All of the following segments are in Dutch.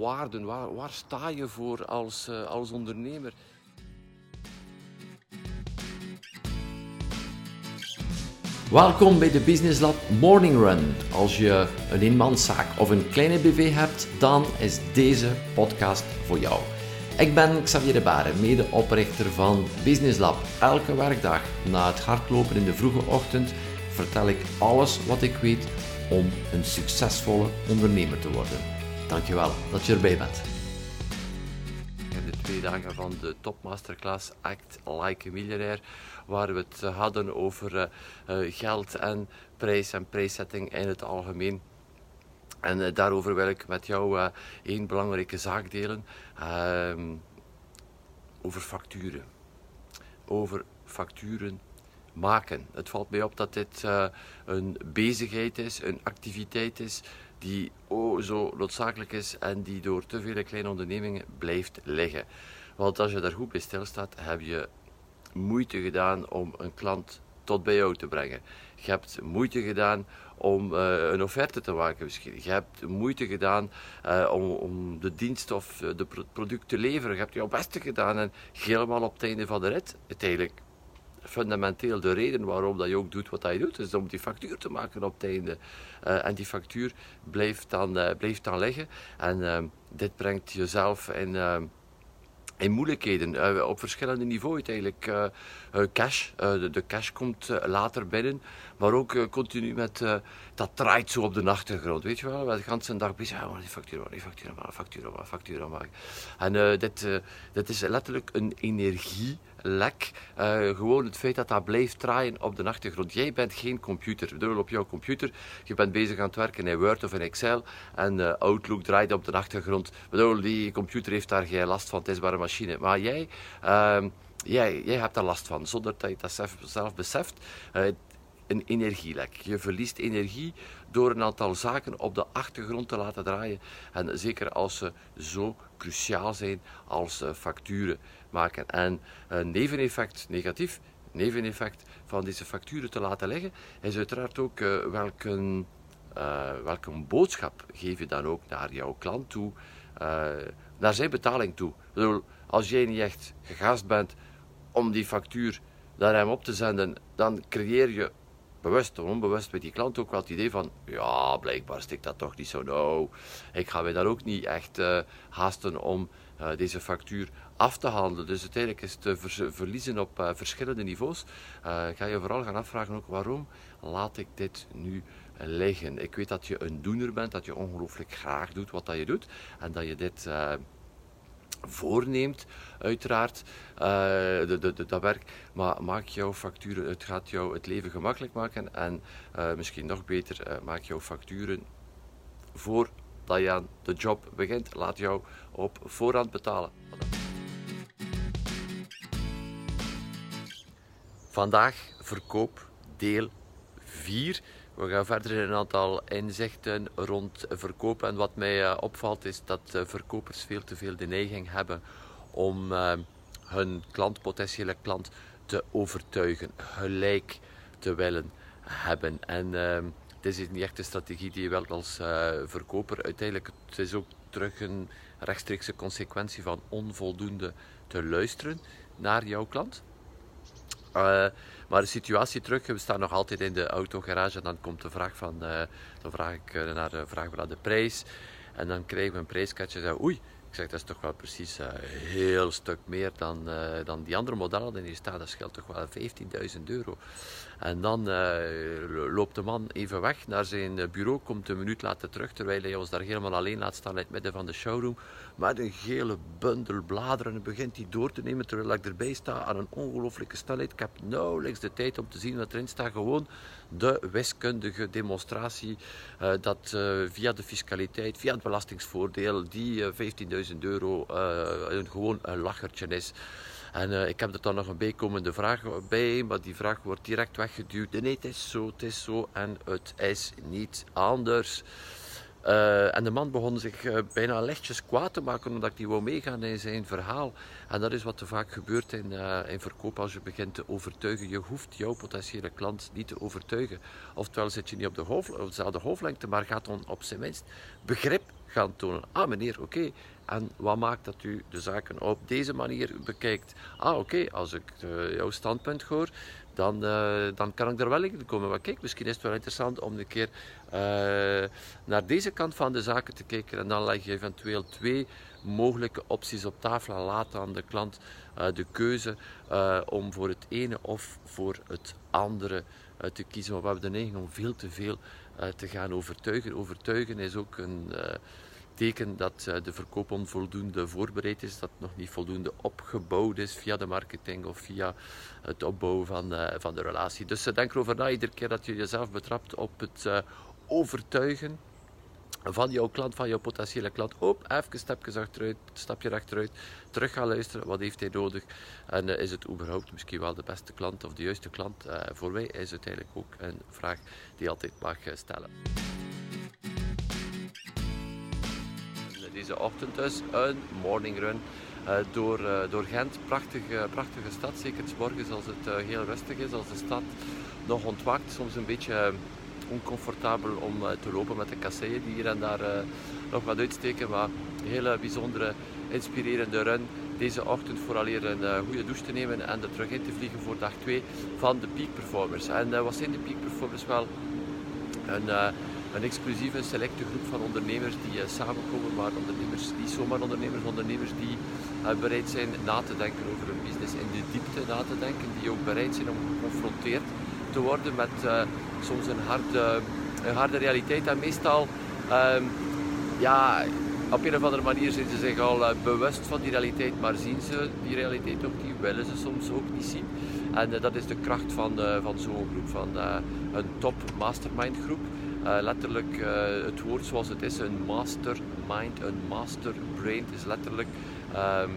waarden? Waar, waar sta je voor als, uh, als ondernemer? Welkom bij de Business Lab Morning Run. Als je een eenmanszaak of een kleine BV hebt, dan is deze podcast voor jou. Ik ben Xavier de Baren, medeoprichter van Business Lab. Elke werkdag na het hardlopen in de vroege ochtend vertel ik alles wat ik weet om een succesvolle ondernemer te worden. Dankjewel dat je erbij bent. In de twee dagen van de topmasterclass Act Like a Millionaire, waar we het hadden over uh, uh, geld en prijs en prijszetting in het algemeen. En uh, daarover wil ik met jou één belangrijke zaak delen. Ehm, over facturen. Over facturen maken. Het valt mij op dat dit een bezigheid is, een activiteit is die oh zo noodzakelijk is en die door te vele kleine ondernemingen blijft liggen. Want als je daar goed bij stilstaat, heb je moeite gedaan om een klant tot bij jou te brengen. Je hebt moeite gedaan om uh, een offerte te maken misschien. Je hebt moeite gedaan uh, om, om, de dienst of de product te leveren. Je hebt jouw beste gedaan en helemaal op het einde van de rit uiteindelijk fundamenteel de reden waarom dat je ook doet wat je doet, is om die factuur te maken op het einde. Uh, en die factuur blijft dan, uh, blijft dan liggen. En uh, dit brengt jezelf in, in moeilijkheden op verschillende niveaus eigenlijk. cash, de, de, cash komt later binnen, maar ook continu met dat draait zo op de achtergrond. Weet je wel, we de hele dag bezig, ja, die factuur, die factuur, factuur, factuur maken. En dit, dit is letterlijk een energie lek. Uh, gewoon het feit dat dat blijft draaien op de achtergrond. Jij bent geen computer. Ik bedoel, op jouw computer, je bent bezig aan het werken in Word of in Excel en uh, Outlook draait op de achtergrond. Ik bedoel, die computer heeft daar geen last van, het is maar een machine. Maar jij... Uh, jij, jij hebt daar last van, zonder dat je dat zelf, beseft. Uh, een energielek. Je verliest energie door een aantal zaken op de achtergrond te laten draaien. En zeker als ze zo cruciaal zijn als facturen maken. En een neveneffect, negatief neveneffect van deze facturen te laten liggen, is uiteraard ook uh, welke, uh, welke boodschap geef je dan ook naar jouw klant toe, naar zijn betaling toe. Als jij niet echt gegast bent om die factuur naar hem op te zenden, dan creëer je bewust of onbewust bij die klant ook wel het idee van, ja, blijkbaar stikt dat toch niet zo nou. Ik ga mij daar ook niet echt haasten om deze factuur af te handelen. Dus uiteindelijk is het ver verliezen op uh, verschillende niveaus. ga je vooral gaan afvragen ook waarom laat ik dit nu liggen. Ik weet dat je een doener bent, dat je ongelooflijk graag doet wat dat je doet en dat je dit voorneemt, uiteraard, de, de, de, dat werk. Maar maak jouw facturen, het gaat jou het leven gemakkelijk maken. En misschien nog beter, uh, maak jouw facturen voordat je aan de job begint. Laat jou op voorhand betalen. Vandaag verkoop deel 4. We gaan verder in een aantal inzichten rond verkoop. En wat mij uh, opvalt is dat uh, verkopers veel te veel de neiging hebben om uh, hun klant, potentiële klant, te overtuigen, gelijk te willen hebben. En dit is niet echt een strategie die je wel als verkoper uiteindelijk, het is ook terug een rechtstreekse consequentie van onvoldoende te luisteren naar jouw klant. Uh, maar de situatie terug, we staan nog altijd in de autogarage en dan komt de vraag van, uh, dan vraag ik naar de vraag naar de prijs. En dan krijgen we een prijskaartje en oei, ik zeg dat is toch wel precies een heel stuk meer dan, dan die andere modellen. En hier staat, dat scheelt toch wel 15.000 euro. En dan loopt de man even weg naar zijn bureau, komt een minuut later terug, terwijl hij ons daar helemaal alleen laat staan in het midden van de showroom met een gele bundel bladeren en begint die door te nemen terwijl ik erbij sta aan een ongelooflijke snelheid. Ik heb nauwelijks de tijd om te zien wat erin staat. Gewoon de wiskundige demonstratie uh, dat via de fiscaliteit, via het belastingsvoordeel, die uh, eh, 15.000 euro een, gewoon een lachertje is. En ik heb er dan nog een bijkomende vraag bij, maar die vraag wordt direct weggeduwd. Nee, het is zo, het is zo en het is niet anders. Uh, en de man begon zich uh, bijna lichtjes kwaad te maken omdat ik die wou meegaan in zijn verhaal. En dat is wat te vaak gebeurt in, in verkoop als je begint te overtuigen. Je hoeft jouw potentiële klant niet te overtuigen. Oftewel zit je niet op, de hoofd, dezelfde hoofdlengte, maar gaat dan op zijn minst begrip gaan tonen. Ah meneer, oké. En wat maakt dat u de zaken op deze manier bekijkt? Ah oké, als ik uh, jouw standpunt hoor, dan, uh, dan kan ik er wel in komen. Maar kijk, misschien is het wel interessant om een keer uh, naar deze kant van de zaken te kijken. En dan leg je eventueel twee mogelijke opties op tafel en laat aan de klant de keuze om voor het ene of voor het andere te kiezen. Maar we hebben de neiging om veel te veel te gaan overtuigen. Overtuigen is ook een teken dat de verkoop onvoldoende voorbereid is, dat nog niet voldoende opgebouwd is via de marketing of via het opbouwen van, van de relatie. Dus denk erover na iedere keer dat je jezelf betrapt op het overtuigen van jouw klant, van jouw potentiële klant. Op, even stapje achteruit, stapje achteruit, terug gaan luisteren. Wat heeft hij nodig? En is het überhaupt misschien wel de beste klant of de juiste klant? Voor mij is het eigenlijk ook een vraag die je altijd mag stellen. Deze ochtend dus een morning run uh, door, door Gent. Prachtige, prachtige stad, zeker s morgens als het heel rustig is, als de stad nog ontwaakt. Soms een beetje oncomfortabel om eh, te lopen met de kasseien die hier en daar eh, nog wat uitsteken. Maar een hele bijzondere, inspirerende run deze ochtend vooraleer een goede douche te nemen en er terug in te vliegen voor dag 2 van de Peak Performers. En wat zijn de Peak Performers wel? Een, een exclusieve, selecte groep van ondernemers die samenkomen, maar ondernemers, niet zomaar ondernemers, ondernemers die bereid zijn na te denken over hun business, in de diepte na te denken, die ook bereid zijn om geconfronteerd te worden met uh, soms een harde, een harde realiteit. En meestal, um, ja, op een of andere manier zijn ze zich al bewust van die realiteit, maar zien ze die realiteit ook niet, willen ze soms ook niet zien. En dat is de kracht van, van zo'n groep, van een top mastermind groep. Letterlijk het woord zoals het is, een mastermind, een master brain, is letterlijk, um,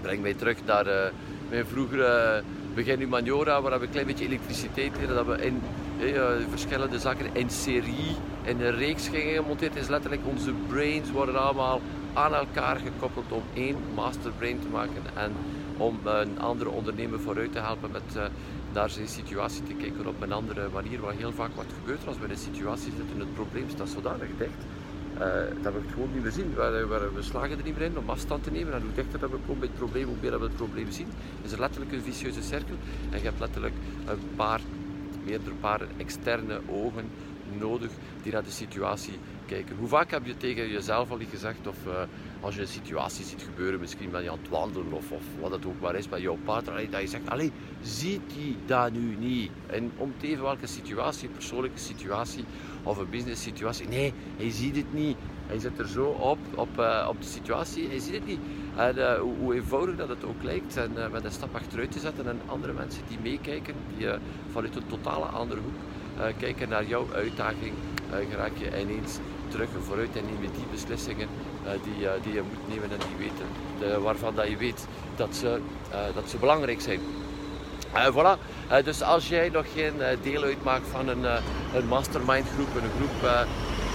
breng mij terug naar mijn vroegere begin humaniora, waar we een klein beetje elektriciteit leren, dat we in eh, verschillende zaken in serie, in een reeks gingen gemonteerd. is letterlijk onze brains worden allemaal aan elkaar gekoppeld om één masterbrain te maken en om een andere ondernemer vooruit te helpen met naar zijn situatie te kijken op een andere manier. Wat heel vaak wat gebeurt als we in een situatie zitten, het probleem staat zodanig dicht uh, dat we het gewoon niet meer zien. We, we, we, slagen er niet meer in om afstand te nemen. En hoe dichter dat we komen bij het probleem, hoe meer dat we het probleem zien. Is er letterlijk een vicieuze cirkel. En je hebt letterlijk een paar, meerdere paar externe ogen nodig die naar de situatie kijken. Hoe vaak heb je tegen jezelf al gezegd, of uh, als je een situatie ziet gebeuren, misschien ben je aan het wandelen of, of wat het ook maar is, met jouw partner, dat je zegt, allee, ziet hij dat nu niet? En om te even welke situatie, een persoonlijke situatie of een business situatie, nee, hij ziet het niet. Hij zit er zo op, op, uh, op de situatie, hij ziet het niet. En uh, hoe, hoe, eenvoudig dat het ook lijkt, en met een stap achteruit te zetten en andere mensen die meekijken, die vanuit een totale andere hoek kijken naar jouw uitdaging, raak je ineens terug en vooruit en neem je die beslissingen die, die je moet nemen en die weten, de, waarvan dat je weet dat ze, dat ze belangrijk zijn. voilà. dus als jij nog geen deel uitmaakt van een, een mastermind groep, een groep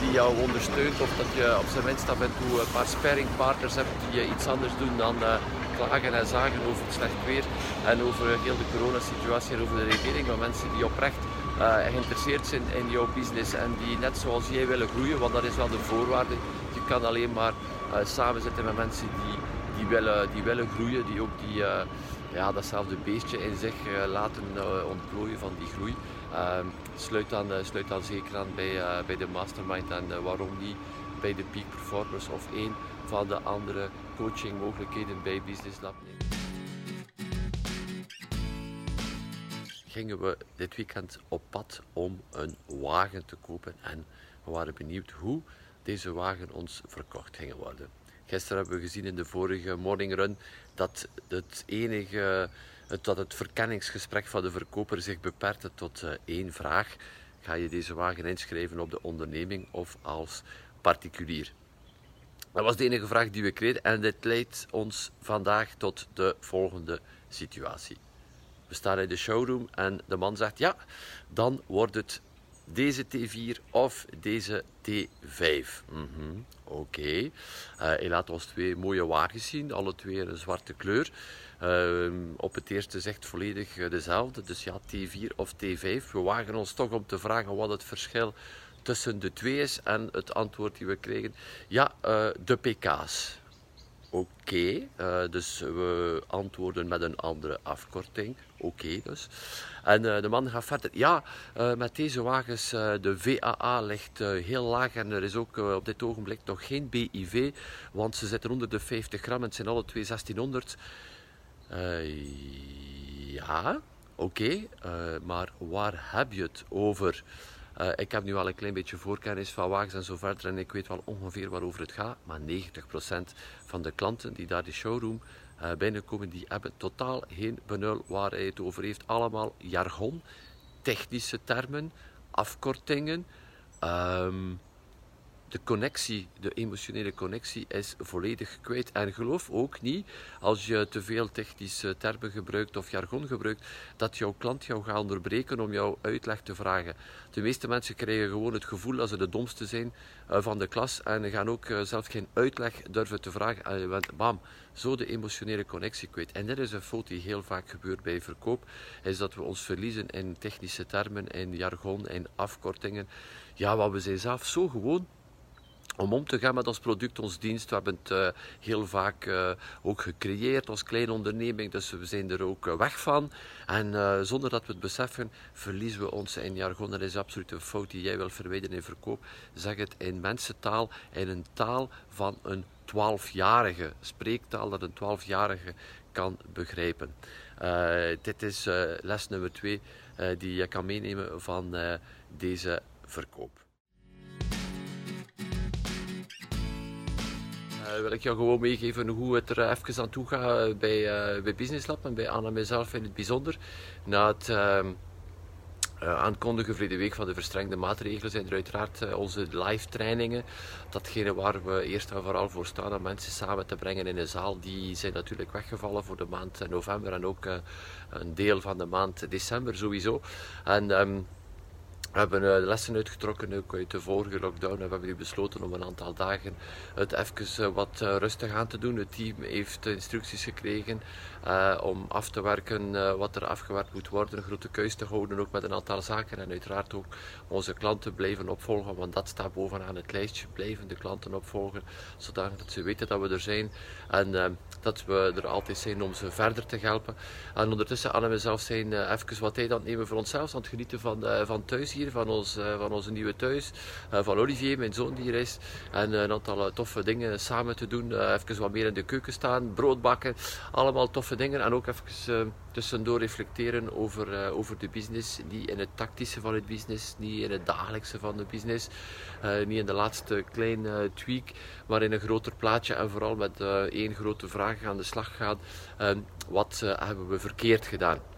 die jou ondersteunt of dat je op zijn minst af en toe een paar sparringpartners hebt die iets anders doen dan uh, klagen en zagen over het slecht weer en over heel de coronasituatie en over de regering. Maar mensen die oprecht uh, geïnteresseerd zijn in jouw business en die net zoals jij willen groeien, want dat is wel de voorwaarde. Je kan alleen maar uh, samen zitten met mensen die, die, willen, die willen groeien, die ook die, ja, datzelfde beestje in zich laten ontplooien van die groei. Ehm, sluit, dan, eh, sluit dan zeker aan bij, eh, bij de mastermind en eh, waarom niet bij de Peak Performers of één van de andere coachingmogelijkheden bij Business Lab nemen. Gingen we dit weekend op pad om een wagen te kopen en we waren benieuwd hoe deze wagen ons verkocht ging worden. Gisteren hebben we gezien in de vorige morning run dat het enige dat het verkenningsgesprek van de verkoper zich beperkte tot uh, één vraag. Ga je deze wagen inschrijven op de onderneming of als particulier? Dat was de enige vraag die we kregen en dit leidt ons vandaag tot de volgende situatie. We staan in de showroom en de man zegt ja, dan wordt het deze T4 of deze T5. Mm -hmm. Oké. Uh, hij laat ons twee mooie wagens zien, alle twee een zwarte kleur. Uh, op het eerste zegt volledig dezelfde, dus ja, T4 of T5. We wagen ons toch om te vragen wat het verschil tussen de twee is. En het antwoord die we kregen, ja, de pk's. Oké, dus we antwoorden met een andere afkorting. Oké dus. En de man gaat verder. Ja, met deze wagens, de VAA ligt heel laag en er is ook op dit ogenblik nog geen BIV, want ze zitten onder de 50 gram en het zijn alle twee 1600. ja, oké, maar waar heb je het over? Uh, ik heb nu al een klein beetje voorkennis van wagens en zo verder en ik weet wel ongeveer waarover het gaat. Maar 90% van de klanten die daar de showroom uh, binnenkomen, die hebben totaal geen benul waar hij het over heeft. Allemaal jargon, technische termen, afkortingen. Um, de connectie, de emotionele connectie is volledig kwijt. En geloof ook niet, als je te veel technische termen gebruikt of jargon gebruikt, dat jouw klant jou gaat onderbreken om jouw uitleg te vragen. De meeste mensen krijgen gewoon het gevoel dat ze de domste zijn eh, van de klas en gaan ook eh, zelfs geen uitleg durven te vragen. En bam, zo de emotionele connectie kwijt. En dit is een fout die heel vaak gebeurt bij verkoop, is dat we ons verliezen in technische termen, in jargon, in afkortingen. Ja, wat we zijn zelf zo gewoon om om te gaan met ons product, ons dienst. We hebben het uh, heel vaak uh, ook gecreëerd als kleine onderneming, dus we zijn er ook uh, weg van. En zonder dat we het beseffen, verliezen we ons in jargon. Dat is absoluut een fout die jij wil verwijderen in verkoop. Zeg het in mensentaal, in een taal van een twaalfjarige, spreektaal dat een twaalfjarige kan begrijpen. dit is les nummer twee die je kan meenemen van deze verkoop. Uh, wil ik jou gewoon meegeven hoe het er even aan toe gaat eh, bij, uh, bij Business Lab en bij Anna en mezelf in het bijzonder. Na het uh, aankondigen vrede week van de verstrengde maatregelen zijn er uiteraard onze live trainingen. Datgene waar we eerst en vooral voor staan om mensen samen te brengen in een zaal, die zijn natuurlijk weggevallen voor de maand november en ook een deel van de maand december sowieso. En ehm, we hebben uh, lessen uitgetrokken ook uit de vorige lockdown en we hebben nu besloten om een aantal dagen het even uh, wat uh, rustig aan te doen. Het team heeft instructies gekregen om af te werken wat er afgewerkt moet worden, een grote keus te houden ook met een aantal zaken en uiteraard ook onze klanten blijven opvolgen, want dat staat bovenaan het lijstje, blijven de klanten opvolgen, zodat ze weten dat we er zijn en dat we er altijd zijn om ze verder te helpen. En ondertussen, Anne en mezelf zijn even wat tijd aan het nemen voor onszelf, aan het genieten van, van thuis hier van, ons, uh, van onze nieuwe thuis. Uh, van Olivier, mijn zoon die hier is. En uh, een aantal toffe dingen samen te doen. even wat meer in de keuken staan, brood bakken. Allemaal toffe dingen. En ook even tussendoor reflecteren over, over de business. Niet in het tactische van het business, niet in het dagelijkse van de business. niet in de laatste kleine tweak, maar in een groter plaatje. En vooral met één grote vraag aan de slag gaan. wat hebben we verkeerd gedaan?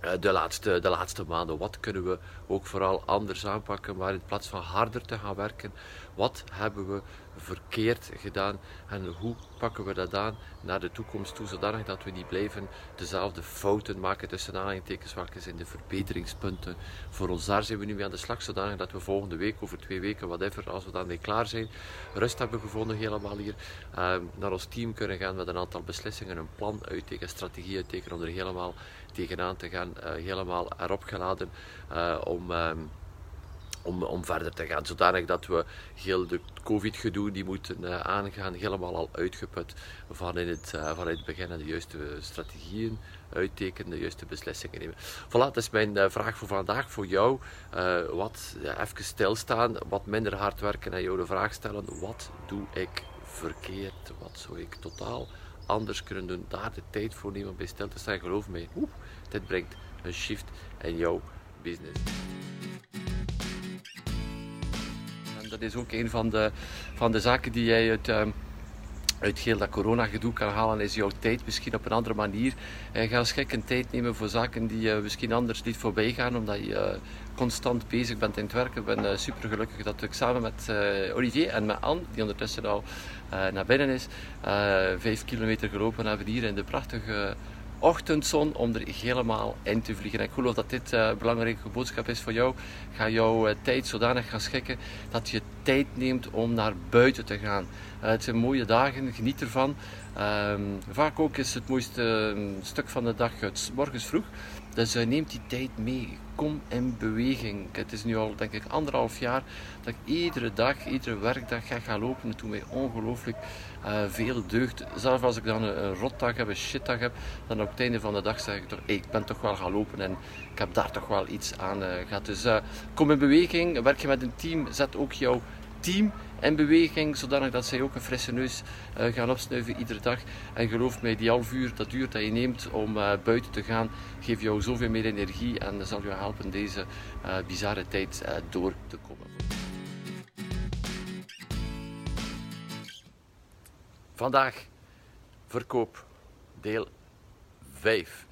Eh, de laatste, de laatste maanden. Wat kunnen we ook vooral anders aanpakken, maar in plaats van harder te gaan werken, wat hebben we verkeerd gedaan en hoe pakken we dat aan naar de toekomst toe, zodanig dat we niet blijven dezelfde fouten maken tussen aanhalingstekens, welke zijn de verbeteringspunten voor ons. Daar zijn we nu mee aan de slag, zodanig dat we volgende week, over twee weken, whatever, als we dan klaar zijn, rust hebben gevonden helemaal hier, uh, naar ons team kunnen gaan met een aantal beslissingen, een plan uittekenen, strategie uittekenen om helemaal tegenaan te gaan, uh, helemaal erop geladen uh, om... Ehm, om, om verder te gaan. Zodanig dat we heel de COVID-gedoe die moeten uh, aangaan, helemaal al uitgeput van in, het, uh, van in het begin en de juiste strategieën uittekenen, de juiste beslissingen nemen. Voilà, dat is mijn vraag voor vandaag voor jou. wat even stilstaan, wat minder hard werken en jou de vraag stellen: wat doe ik verkeerd? Wat zou ik totaal anders kunnen doen? Daar de tijd voor nemen om bij stil te staan. Geloof mij, oef, dit brengt een shift in jouw business. dat is ook een van de, van de zaken die jij uit, uit heel dat corona-gedoe kan halen, is jouw tijd misschien op een andere manier. Uh, ga eens een tijd nemen voor zaken die uh, misschien anders niet voorbij gaan, omdat je uh, constant bezig bent in het werken. Ik ben super gelukkig dat ik samen met Olivier en met Anne, die ondertussen al naar binnen is, vijf kilometer gelopen hebben hier in de prachtige ochtendzon om er helemaal in te vliegen. En ik geloof dat dit uh, een belangrijke boodschap is voor jou. Ga jouw uh, tijd zodanig gaan schikken dat je tijd neemt om naar buiten te gaan. Uh, het zijn mooie dagen, geniet ervan. Ehm, vaak ook is het mooiste ehm, stuk van de dag het morgens vroeg. Dus uh, neem die tijd mee. Kom in beweging. Het is nu al, denk ik, anderhalf jaar dat ik iedere dag, iedere werkdag ga gaan lopen. Het doet mij ongelooflijk uh, veel deugd. Zelfs als ik dan een, een rotdag heb, een shitdag heb, dan op het einde van de dag zeg ik toch, ik ben toch wel gaan lopen en ik heb daar toch wel iets aan uh, gehad. Dus kom in beweging, werk je met een team, zet ook jouw team in beweging, zodanig dat zij ook een frisse neus uh, gaan opsnuiven iedere dag. En geloof mij, die half uur dat duurt dat je neemt om uh, buiten te gaan, geeft jou zoveel meer energie en zal je helpen deze uh, bizarre tijd door te komen. Vandaag verkoop deel 5.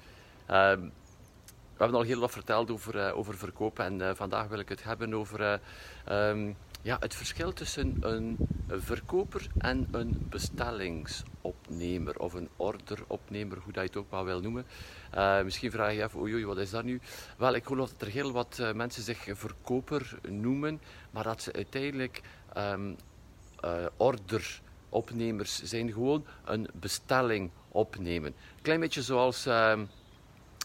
Ehm, we hebben al heel wat verteld over, over verkoop en vandaag wil ik het hebben over um, ja, het verschil tussen een, verkoper en een bestellingsopnemer of een orderopnemer, hoe dat je het ook wel wil noemen. Uh, misschien vraag je even, oei, wat is dat nu? Wel, ik geloof dat er heel wat uh, mensen zich verkoper noemen, maar dat ze uiteindelijk um, uh, orderopnemers zijn, gewoon een bestelling opnemen. Klein beetje zoals, ehm,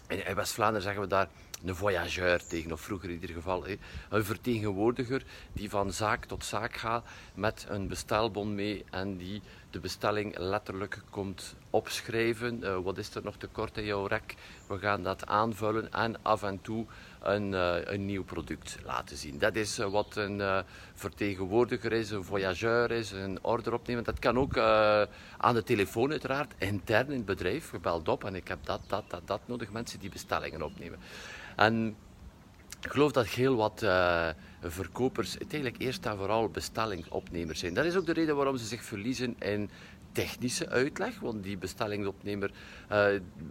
in West-Vlaanderen zeggen we daar een voyageur tegen, of vroeger in ieder geval. Een vertegenwoordiger die van zaak tot zaak gaat met een bestelbon mee en die de bestelling letterlijk komt opschrijven. Uh, wat is er nog tekort in jouw rek? We gaan dat aanvullen en af en toe een, uh, een nieuw product laten zien. Dat is uh, wat een vertegenwoordiger is, een voyageur is, een order opnemen. Dat kan ook aan de telefoon uiteraard, intern in het bedrijf. Je belt op en ik heb dat, dat, dat, dat nodig. Mensen die bestellingen opnemen. En ik geloof dat heel wat uh, verkopers uiteindelijk eerst en vooral bestellingsopnemers zijn. Dat is ook de reden waarom ze zich verliezen in technische uitleg, want die bestellingsopnemer uh,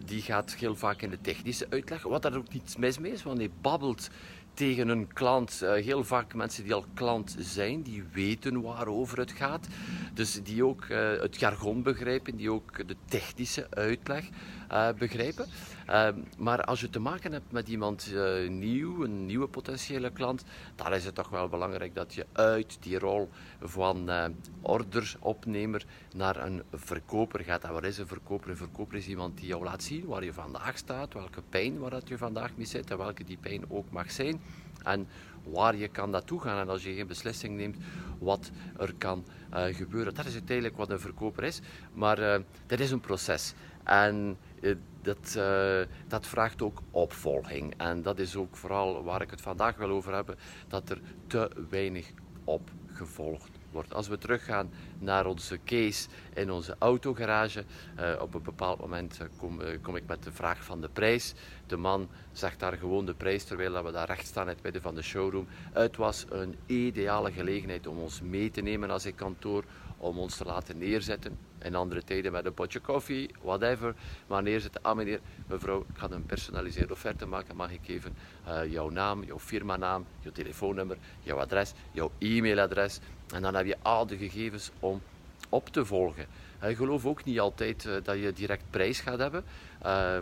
die gaat heel vaak in de technische uitleg, wat daar ook niets mis mee is, want hij babbelt tegen een klant. Uh, heel vaak mensen die al klant zijn, die weten waarover het gaat. Dus die ook uh, het jargon begrijpen, die ook de technische uitleg uh, begrijpen. Ehm, maar als je te maken hebt met iemand nieuw, een nieuwe potentiële klant, dan is het toch wel belangrijk dat je uit die rol van ordersopnemer naar een verkoper gaat. En wat is een verkoper? Een verkoper is iemand die jou laat zien waar je vandaag staat, welke pijn waar dat je vandaag mee zit en welke die pijn ook mag zijn en waar je kan naartoe gaan. En als je geen beslissing neemt, wat er kan uh, gebeuren. Dat is uiteindelijk wat een verkoper is. Maar uh, dat is een proces. En uh, dat, dat vraagt ook opvolging. En dat is ook vooral waar ik het vandaag wil over hebben, dat er te weinig opgevolgd Als we teruggaan naar onze case in onze autogarage, uh, op een bepaald moment eh, kom, uh, kom, ik met de vraag van de prijs. De man zegt daar gewoon de prijs terwijl we daar recht staan in het midden van de showroom. Het was een ideale gelegenheid om ons mee te nemen als ik kantoor, om ons te laten neerzetten. In andere tijden met een potje koffie, whatever. Maar neerzetten, ah meneer, mevrouw, ik ga een personaliseerde offerte maken. Mag ik even jouw naam, jouw firmanaam, jouw telefoonnummer, jouw adres, jouw e-mailadres. En dan heb je al de gegevens om op te volgen. Ik geloof ook niet altijd uh, dat je direct prijs gaat hebben. Uh,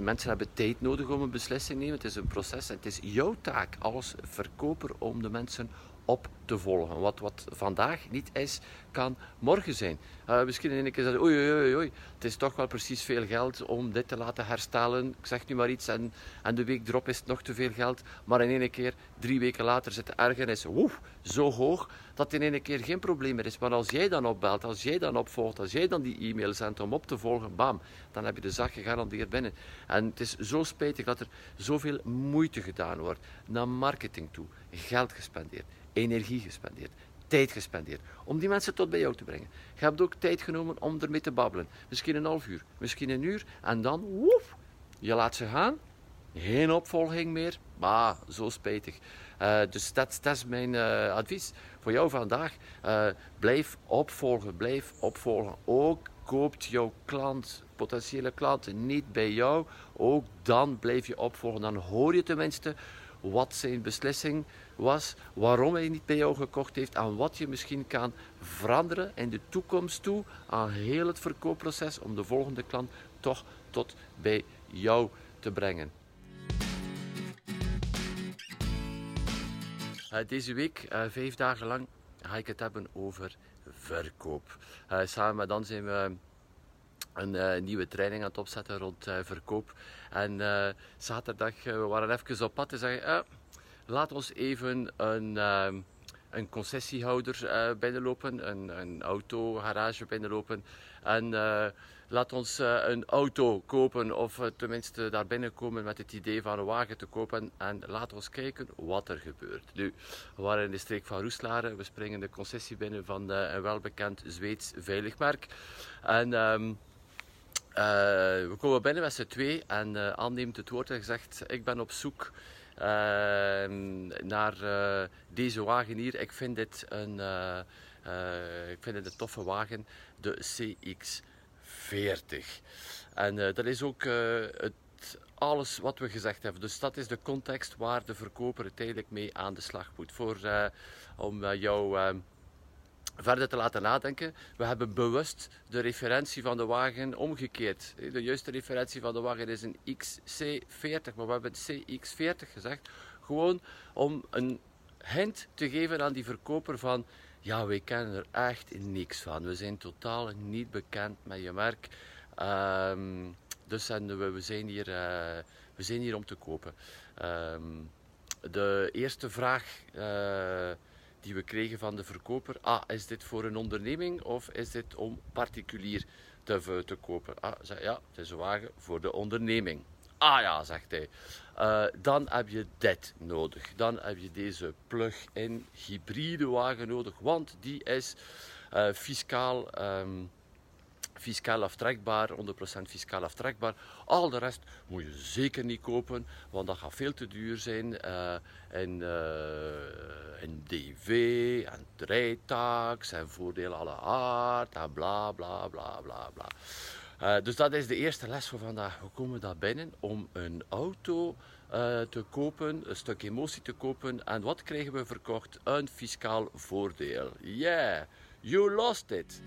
mensen hebben tijd nodig om een beslissing te nemen. Het is een proces het is jouw taak als verkoper om de mensen op te volgen. Wat, wat vandaag niet is, kan morgen zijn. Uh, misschien in een keer zeggen, oei, oei, oei, het is toch wel precies veel geld om dit te laten herstellen. Ik zeg nu maar iets en, en de week erop is het nog te veel geld. Maar in één keer, drie weken later, zit de ergernis woef, zo hoog dat in één keer geen probleem meer is. Maar als jij dan opbelt, als jij dan opvolgt, als jij dan die e-mail zendt om op te volgen, bam, dan heb je de zaak gegarandeerd binnen. En het is zo spijtig dat er zoveel moeite gedaan wordt naar marketing toe, geld gespendeerd energie gespendeerd, tijd gespendeerd om die mensen tot bij jou te brengen. Je hebt ook tijd genomen om ermee te babbelen. Misschien een half uur, misschien een uur en dan, woef, je laat ze gaan. Geen opvolging meer, maar zo spijtig. Uh, dus dat, is mijn uh, advies voor jou vandaag. Uh, blijf opvolgen, blijf opvolgen. Ook koopt jouw klant, potentiële klant, niet bij jou. Ook dan blijf je opvolgen. Dan hoor je tenminste wat zijn beslissing was, waarom hij niet bij jou gekocht heeft en wat je misschien kan veranderen in de toekomst toe aan heel het verkoopproces om de volgende klant toch tot bij jou te brengen. Uh, deze week, uh, vijf dagen lang, ga ik het hebben over verkoop. Uh, samen met dan zijn we een nieuwe training aan het opzetten rond verkoop. En zaterdag, we waren even op pad en zeggen, laat ons even een ehm, een concessiehouder uh, binnenlopen, een, een autogarage binnenlopen. En uh, laat ons uh, een auto kopen, of tenminste daar binnenkomen met het idee van een wagen te kopen. En laat ons kijken wat er gebeurt. Nu, we waren in de streek van Roeslaren. We springen de concessie binnen van een welbekend Zweeds veiligmerk. En... Uh, we komen binnen met z'n twee en uh, Anne neemt het woord en zegt: Ik ben op zoek Ehm, naar eh, deze wagen hier. Ik vind dit een, eh, eh, ik vind dit een toffe wagen, de CX40. En dat is ook het alles wat we gezegd hebben. Dus dat is de context waar de verkoper uiteindelijk mee aan de slag moet. Voor, om jou ehm, verder te laten nadenken. We hebben bewust de referentie van de wagen omgekeerd. De juiste referentie van de wagen is een XC40, maar we hebben CX40 gezegd. Gewoon om een hint te geven aan die verkoper van ja, wij kennen er echt niks van. We zijn totaal niet bekend met je merk. Ehm, dus en we, zijn hier, uh, we zijn hier om te kopen. Um, de eerste vraag uh, die we kregen van de verkoper. Ah, is dit voor een onderneming of is dit om particulier te, te kopen? Ah, zei, ja, het is een wagen voor de onderneming. Ah ja, zegt hij. Uh, dan heb je dit nodig. Dan heb je deze plug-in hybride wagen nodig, want die is uh, fiscaal. Um, fiscaal aftrekbaar, 100% fiscaal aftrekbaar. Al de rest moet je zeker niet kopen, want dat gaat veel te duur zijn. Uh, en, uh, en DV, en rijtax, en voordeel alle aard, en bla bla bla bla bla. Uh, dus dat is de eerste les van vandaag. We komen daar binnen om een auto te kopen, een stuk emotie te kopen. En wat krijgen we verkocht? Een fiscaal voordeel. Yeah, you lost it.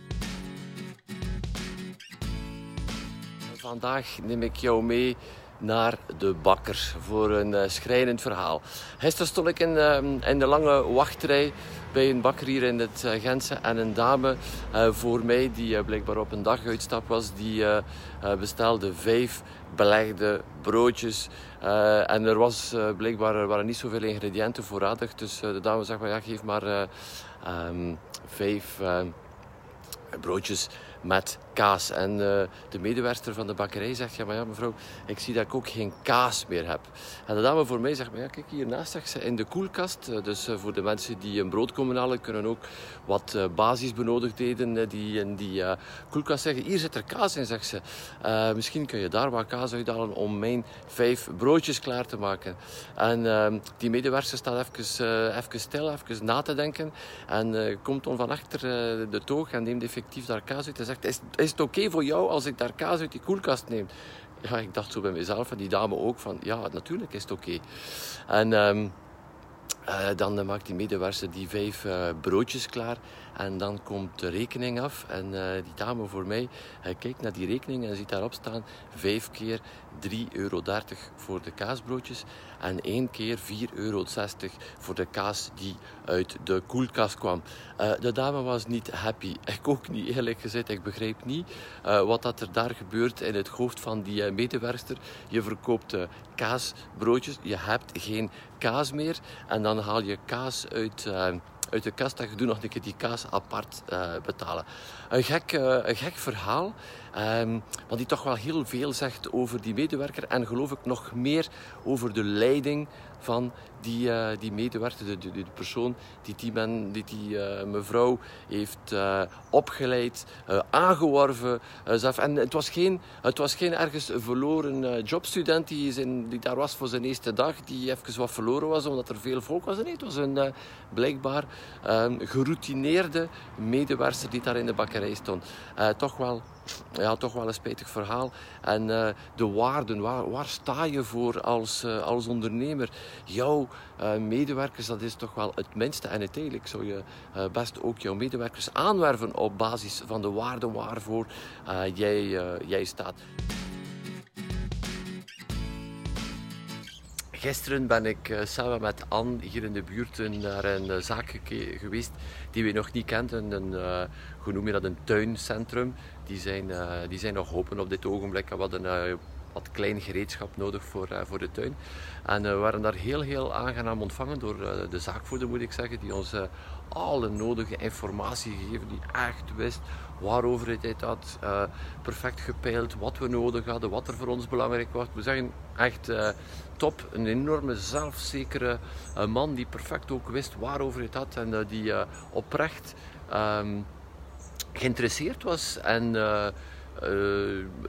Vandaag neem ik jou mee naar de bakker voor een uh, schrijnend verhaal. Gisteren stond ik in, uh, in, de lange wachtrij bij een bakker hier in het uh, Gentse en een dame voor mij die blijkbaar op een dag uitstap was, die bestelde vijf belegde broodjes. en er was blijkbaar waren niet zoveel ingrediënten voorradig, dus de dame zegt maar ja, geef maar um, vijf broodjes met kaas. En uh, de medewerker van de bakkerij zegt, ja maar ja mevrouw, ik zie dat ik ook geen kaas meer heb. En de dame voor mij zegt, maar ja kijk hiernaast zegt ze, in de koelkast, uh, dus uh, voor de mensen die een brood komen halen, kunnen ook wat basisbenodigdheden die in die koelkast zeggen. Hier zit er kaas in, zegt ze. misschien kun je daar wat kaas uithalen om mijn vijf broodjes klaar te maken. En ehm, die medewerker staat even, even stil, even na te denken. En komt dan van achter de toog en neemt effectief daar kaas uit. Is, is het oké voor jou als ik daar kaas uit die koelkast neem? Ja, ik dacht zo bij mezelf en die dame ook van, ja, natuurlijk is het oké. En um, uh, dan maakt die medewerker die vijf uh, broodjes klaar. En dan komt de rekening af. En die dame voor mij kijkt naar die rekening en ziet daarop staan 5 keer 3,30 euro voor de kaasbroodjes. En 1 keer 4,60 euro voor de kaas die uit de koelkast kwam. De dame was niet happy. Ik ook niet, eerlijk gezegd. Ik begreep niet wat dat er daar gebeurt in het hoofd van die medewerster. Je verkoopt kaasbroodjes. Je hebt geen kaas meer. En dan haal je kaas uit uit de kast dat je doet nog een keer die kaas apart uh, betalen. Een gek, uh, een gek verhaal, um, want die toch wel heel veel zegt over die medewerker en geloof ik nog meer over de leiding van die, uh, die medewerker, de, de, de, persoon die die, men, die, die mevrouw heeft opgeleid, aangeworven. en het was, geen, het was geen ergens verloren jobstudent die, zijn, die daar was voor zijn eerste dag, die even wat verloren was omdat er veel volk was. Nee, het was een blijkbaar geroutineerde medewerker die daar in de bakkerij stond. toch wel ja, toch wel een spijtig verhaal. En uh, de waarden, waar, waar, sta je voor als, uh, als ondernemer? Jouw medewerkers, dat is toch wel het minste. En uiteindelijk zou je best ook jouw medewerkers aanwerven op basis van de waarden waarvoor jij, jij staat. Gisteren ben ik uh, samen met Anne hier in de buurt naar een uh, zaak geweest die we nog niet kenden. Een, uh, hoe noem je dat, een tuincentrum. Die zijn, die zijn nog open op dit ogenblik. We hadden wat klein gereedschap nodig voor, voor de tuin. En we waren daar heel, heel aangenaam ontvangen door de zaakvoerder, moet ik zeggen, die ons alle nodige informatie gegeven, die echt wist waarover het had, uh, perfect gepeild, wat we nodig hadden, wat er voor ons belangrijk was. We zeggen echt uh, top, een enorme zelfzekere uh, man die perfect ook wist waarover het had en die oprecht um, geïnteresseerd was en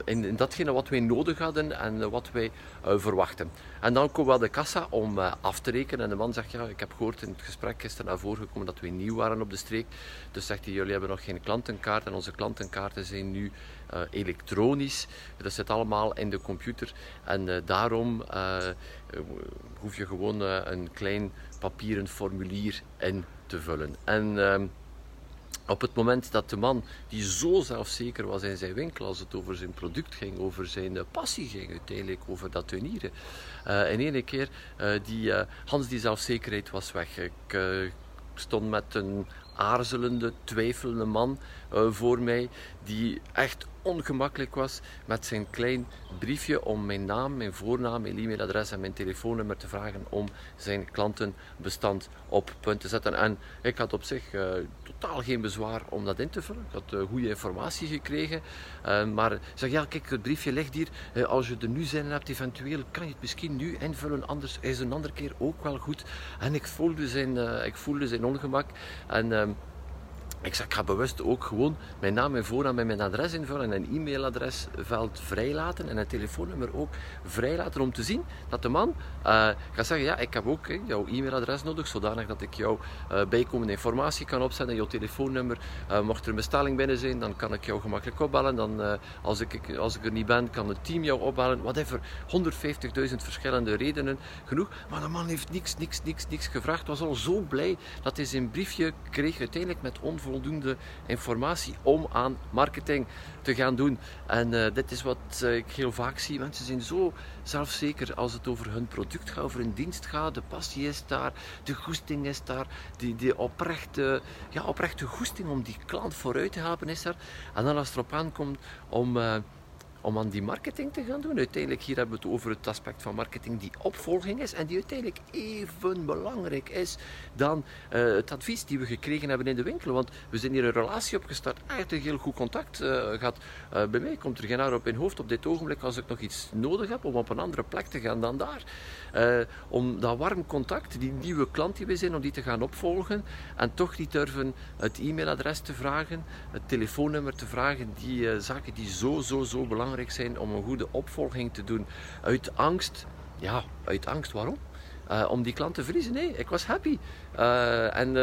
in, in, datgene wat wij nodig hadden en wat wij uh, verwachten. En dan komen we aan de kassa om af te rekenen. En de man zegt, ja, ik heb gehoord in het gesprek gisteren naar voren gekomen dat we nieuw waren op de streek. Dus zegt hij, jullie hebben nog geen klantenkaart en onze klantenkaarten zijn nu elektronisch. Dat zit allemaal in de computer. En daarom hoef je gewoon een klein papieren formulier in te vullen. En ehm, op het moment dat de man, die zo zelfzeker was in zijn winkel als het over zijn product ging, over zijn eh, passie ging uiteindelijk, over dat tuinieren, uh, in één keer, uh, die, Hans die zelfzekerheid was weg. Ik stond met een aarzelende, twijfelende man voor mij, die echt ongemakkelijk was met zijn klein briefje om mijn naam, mijn voornaam, mijn e-mailadres en mijn telefoonnummer te vragen om zijn klantenbestand op punt te zetten. En ik had op zich uh, totaal geen bezwaar om dat in te vullen. Ik had uh, goede informatie gekregen. Uh, maar ik zeg, ja kijk, het briefje ligt hier. als je er nu zin in hebt, eventueel kan je het misschien nu invullen. Anders is een andere keer ook wel goed. En ik voelde zijn, ik voelde zijn ongemak. En ehm, ik zeg, ik ga bewust ook gewoon mijn naam, mijn voornaam en mijn adres invullen en een e-mailadresveld vrijlaten en een telefoonnummer ook vrijlaten om te zien dat de man uh, gaat zeggen, ja, ik heb ook jouw e-mailadres nodig, zodanig dat ik jouw uh, bijkomende informatie kan opzetten, jouw telefoonnummer. Uh, mocht er een bestelling binnen zijn, dan kan ik jou gemakkelijk opbellen. Dan, als, ik, als ik er niet ben, kan het team jou opbellen. Whatever, 150.000 verschillende redenen, genoeg. Maar de man heeft niks, niks, niks, niks gevraagd. Was al zo blij dat hij zijn briefje kreeg, uiteindelijk met onvoldoende voldoende informatie om aan marketing te gaan doen. En uh, dit is wat uh, ik heel vaak zie. Mensen zijn zo zelfzeker als het over hun product gaat, over hun dienst gaat. De passie is daar, de goesting is daar, die, die oprechte, ja, oprechte goesting om die klant vooruit te helpen is er. En dan als het erop aankomt om... Uh, om aan die marketing te gaan doen. Uiteindelijk hier hebben we het over het aspect van marketing die opvolging is en die uiteindelijk even belangrijk is dan uh, het advies die we gekregen hebben in de winkel. Want we zijn hier een relatie opgestart, een heel goed contact uh, gehad. Uh, bij mij komt er geen haar op in hoofd op dit ogenblik als ik nog iets nodig heb om op een andere plek te gaan dan daar. Om dat warm contact, die nieuwe klant die we zijn, om die te gaan opvolgen en toch niet durven het e-mailadres te vragen, het telefoonnummer te vragen, die zaken die zo, zo, zo belangrijk zijn om een goede opvolging te doen. Uit angst, ja, uit angst, waarom? Uh, om die klant te verliezen. Nee, ik was happy. En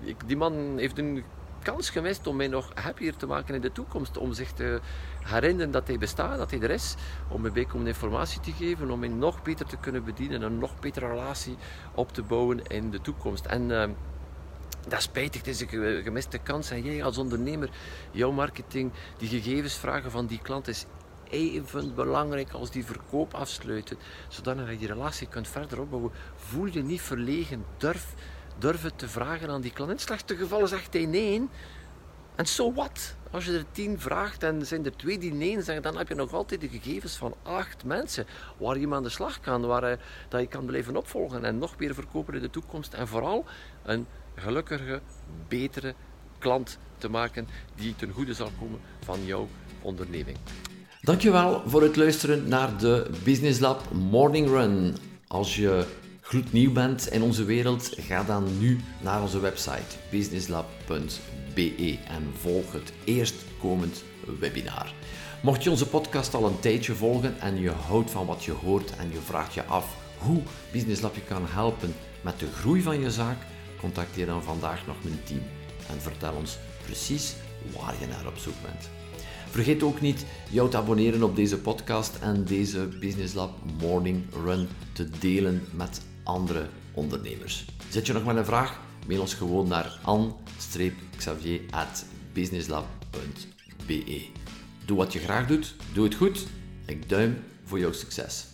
ik, die man heeft een kans gemist om mij nog happier te maken in de toekomst. Om zich te herinneren dat hij bestaat, dat hij er is. Om mij bijkomende informatie te geven, om mij nog beter te kunnen bedienen. Een nog betere relatie op te bouwen in de toekomst. En dat is spijtig, het is een gemiste kans. En jij als ondernemer, jouw marketing, die gegevens vragen van die klant is even belangrijk als die verkoop afsluiten. Zodat je die relatie kunt verder opbouwen. Voel je niet verlegen. Durf, durf het te vragen aan die klant. In slechte geval zegt hij nee. En zo so wat? Als je er tien vraagt en zijn er twee die nee zeggen, dan heb je nog altijd de gegevens van acht mensen waar je aan de slag kan, waar je, dat je kan blijven opvolgen en nog meer verkopen in de toekomst. En vooral een gelukkige, betere klant te maken die ten goede zal komen van jouw onderneming. Dankjewel voor het luisteren naar de Business Lab Morning Run. Als je gloednieuw bent in onze wereld, ga dan nu naar onze website businesslab.be en volg het eerstkomend webinar. Mocht je onze podcast al een tijdje volgen en je houdt van wat je hoort en je vraagt je af hoe Business Lab je kan helpen met de groei van je zaak, contacteer dan vandaag nog mijn team en vertel ons precies waar je naar op zoek bent. Vergeet ook niet jou te abonneren op deze podcast en deze Business Lab Morning Run te delen met andere ondernemers. Zet je nog maar een vraag? Mail ons gewoon naar an-xavier.businesslab.be Doe wat je graag doet, doe het goed. Ik duim voor jouw succes.